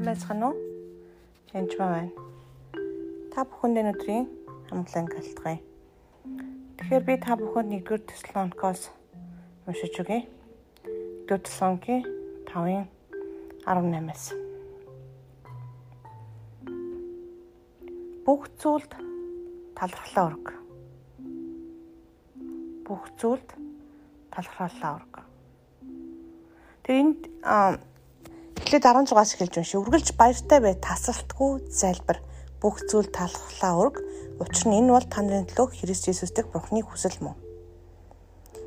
Байцгаана уу? Энд байна. Та бүхэнд өнөөдрийн амглан гэлтгий. Тэгэхээр би та бүхэнд 1-р Тесалоникоос уншиж өгье. 1-р Тесалоники 5-ын 18-аас. Бүх зүйлд талархлаа өрг. Бүх зүйлд талархлаа өрг. Тэр энд Эхлээд 16-аас эхэлж унши. Үргэлж баяртай бай, тасралтгүй залбир. Бүх зүйл талхлаа өрг. Учир нь энэ бол та нарын төлөө Христ Есүстэй Бурхны хүсэл мөн.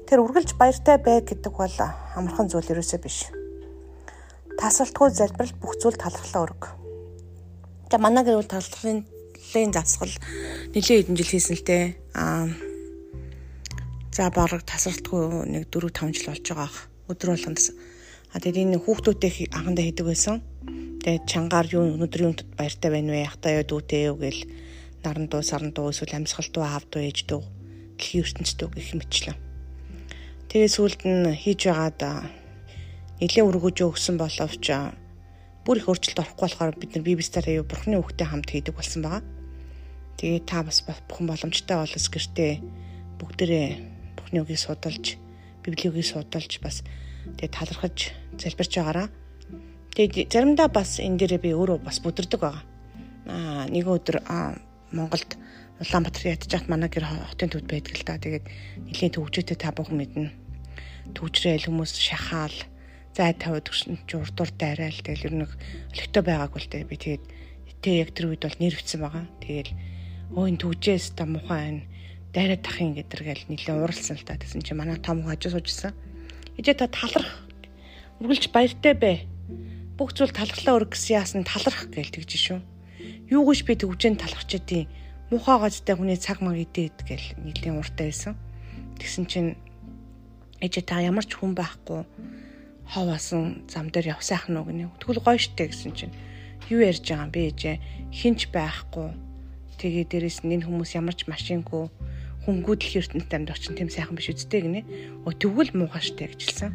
Тэр үргэлж баяртай бай гэдэг бол амархан зүйл ерөөсөө биш. Тасралтгүй залбирал бүх зүйл талхлаа өрг. Тэгээ манай гэр бол талхлын засгал нэлээд хэдэн жил хийсэн л дээ. Аа за бараг тасралтгүй нэг 4 5 жил болж байгаа. Өдөр болгонд А тэгээд энэ хүүхдүүдтэй анхандаа хийдэг байсан. Тэгээд чангаар юу өнөөдөр юунд баяртай байна вэ? Ахтаа яа дүүтэй юу гэл наран дуу саран дуу эсвэл амьсгал дуу аав дуу ээж дуу дэлхийн ертөнцийн дуу гэх мэтчлэн. Тэгээд сүүлд нь хийж байгаад нэлээд өргөж өгсөн боловч бүр их өөрчлөлт орохгүй болохоор бид нар бибистараа юу бурхны үгтэй хамт хийдэг болсон байгаа. Тэгээд та бас бүхэн боломжтой болос гэртээ бүгдээрээ бурхны үгийг судалж, библийг судалж бас тэгээд талархаж залбирч байгаараа. Тэгээд заримдаа бас энэ дээрээ би өөрөө бас бүдэрдэг байгаа. Аа нэг өдөр Монголд Улаанбаатар ядж хат манай гэр хотын төвд байдаг л та. Тэгээд нэлийн төвчөөтэй та бүхэн мэднэ. Төвчрэл хүмүүс шахаал зай тавиад журдур дайраал тэгэл ер нь өлегтэй байгааг бол би тэгээд тэ яг тэр үед бол нэрвцсэн байгаа. Тэгэл өө энэ төвжээс та мухаа энэ дайраад тахын гэдэргээл нэлийн уралсан л та. Тэсэн чи манай том хажуу суужсан. Ижээ та таларх үргэлж баяртай бай. Бүх зүйл талхлаа өрг гэсэн яасан таларх гээл тэгж шүү. Юу гэж би төвжэн талархч идэв. Муухай газтай хүний цаг маг идээд гээл нэлийн уртай байсан. Тэгсэн чинь ээжээ та ямар ч хүн байхгүй ховаасан зам дээр явсаах нь гэнэ. Тэгвэл гоё штэ гэсэн чинь юу ярьж байгаа юм бэ ээжээ хинч байхгүй. Тэгээ дээрэс нь энэ хүмүүс ямар ч машингүй хөнгүүд л ертөнцид амьдрах чинь тийм сайхан биш үсттэй гинэ. Өө тэгвэл муухай штэ гэжэлсэн.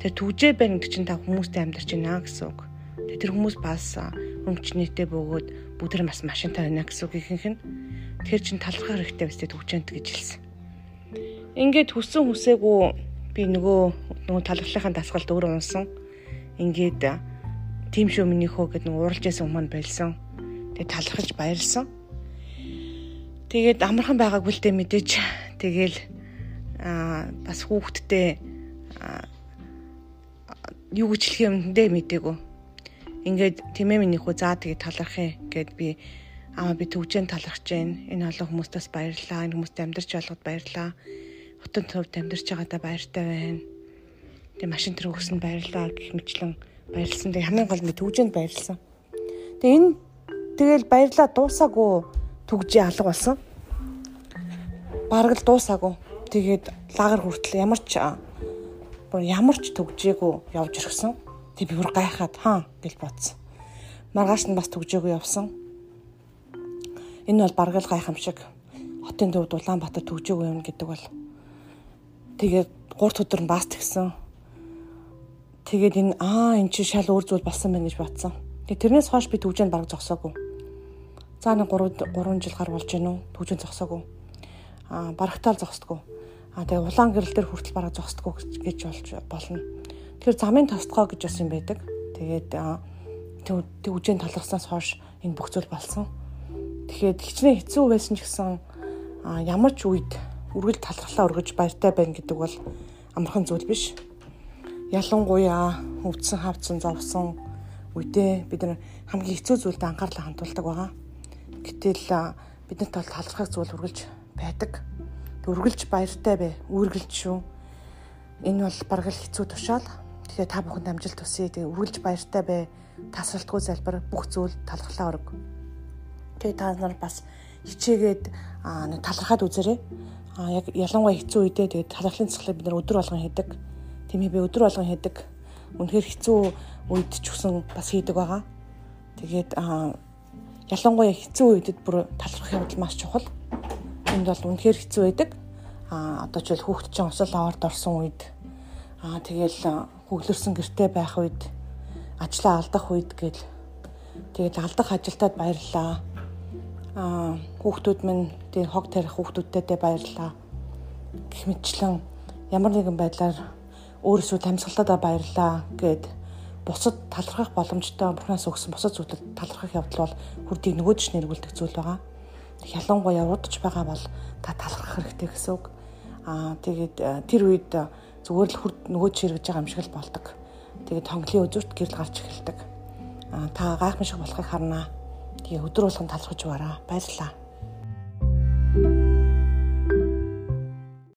Тэр түгжээ байна гэдэг чинь та хүмүүстэй амьдарч байна гэсэн үг. Тэр хүмүүс бас өмчнийтэй бөгөөд бүгд бас машинтай байна гэсэн үг ихэнх нь. Тэр чин талархах хэрэгтэй байстэй түгжээнд гэж хэлсэн. Ингээд хүссэн хүсээгүй би нөгөө нөгөө талархлынхаа дасгалд өөр унсан. Ингээд тийм шүү минийхөө гэдэг нөгөө уралж ясан хүмүүс байлсан. Тэгээ талархаж баярлсан Тэгээд амархан байгаагүй л дээ мэдээж. Тэгэл аа бас хүүхдтэй юу гэж хэлэх юм дэ мэдээгүй. Ингээд тэмээ минийх үү заа тэгээ талархъя гэд би аа би төвжэн талархаж байна. Энэ олон хүмүүстээс баярлалаа. Энэ хүмүүст амьдарч болгоод баярлалаа. Хотын төвд амьдарч байгаадаа баяртай байна. Тэгээ машин тэр өгсөнд баярлалаа гэх мэтлэн баярлсан. Тэгээ хамгийн гол нь төвжэнд баярлсан. Тэгээ энэ тэгэл баярлаа дуусаагүй түгжээ алга болсон. Бараг л дуусаагүй. Тэгээд лагер хүртэл ямар ч бүр ямар ч түгжээгүй явж ирсэн. Тэг би бүр гайхаад хаа гэж бодсон. Маргааш нь бас түгжээгүй явсан. Энэ бол бараг л гайхамшиг. Хотын төвд Улаанбаатар түгжээгүй юм гэдэг бол тэгээд 3 өдөр нь бас тэгсэн. Тэгээд энэ аа эн чинь шал өөр зүйл болсон байна гэж бодсон. Тэгээд тэрнээс хойш би түгжээнд бараг зогсоогүй За нэг 3 3 жил гар болж гэнэ үү? Төвжин зогсоогүй. Аа барагтаал зогсдгоо. Аа тэгээ улаан гэрэл дээр хүртэл бараг зогсдгоо гэж болж болно. Тэгэхээр замын тосдгоо гэж бас юм байдаг. Тэгээд төвжин талхаснаас хойш энэ бүх зүйл болсон. Тэгэхээр хичнээн хэцүү байсан ч гэсэн ямар ч үед үргэлж талхлаа өргөж баяртай байна гэдэг бол амархан зүйл биш. Ялангуяа өвдсөн хавцсан зовсон үедээ бид нар хамгийн хэцүү зүйлд анхаарлаа хандуулдаг байгаа. Гэтэл биднэрт бол талархах зүйл үргэлж байдаг. Үргэлж баяртай бай. Үргэлж шүү. Энэ бол бараг л хэцүү тушаал. Тэгэхээр та бүхэнд амжилт хүсье. Тэгээ үргэлж баяртай бай. Тасралтгүй залбир бүх зүйл талархлаа өрг. Тэгээ та нар бас хичээгээд талархаад үзээрэй. А яг ялангуяа хэцүү үедээ тэгээ талархлын цэцлэг бид нар өдөр болгон хийдэг. Тийм ээ би өдөр болгон хийдэг. Үнэхээр хэцүү үед ч гэсэн бас хийдэг байгаа. Тэгээд ялангуяа хэцүү үедэд бүр талархах явдал маш чухал. Энд бол үнэхээр хэцүү байдаг. Аа одоо ч л хүүхд чинь усал аварт орсон үед аа тэгэл хөглөрсөн гэрте байх үед ажлаа алдах үед гэл Тэгээд алдах ажилтаад баярлаа. Аа хүүхдүүд минь тэр хог тарих хүүхдүүдтэй баярлаа. Гэх мэтчлэн ямар нэгэн байдлаар өөрөөсөө тамсгалтаа баярлаа гэд бусад талархах боломжтой бурхнаас өгсөн бусад зүйлд талархах явдал бол хүрдийг нөгөө дэш нэргүүлдэг зүйл байгаа. Ялангуяа урдж байгаа бол та талархах хэрэгтэй гэсэн үг. Аа тэгээд э, тэр үед зүгээр л хүрд нөгөө чиргэж байгаа юм шиг л болдог. Тэгээд тонглын үзүүрт гэрэл гарч эхэлдэг. Аа та гайхамшиг болохыг харнаа. Тэгээ өдөр болгон талархаж байгаараа. Баярлалаа.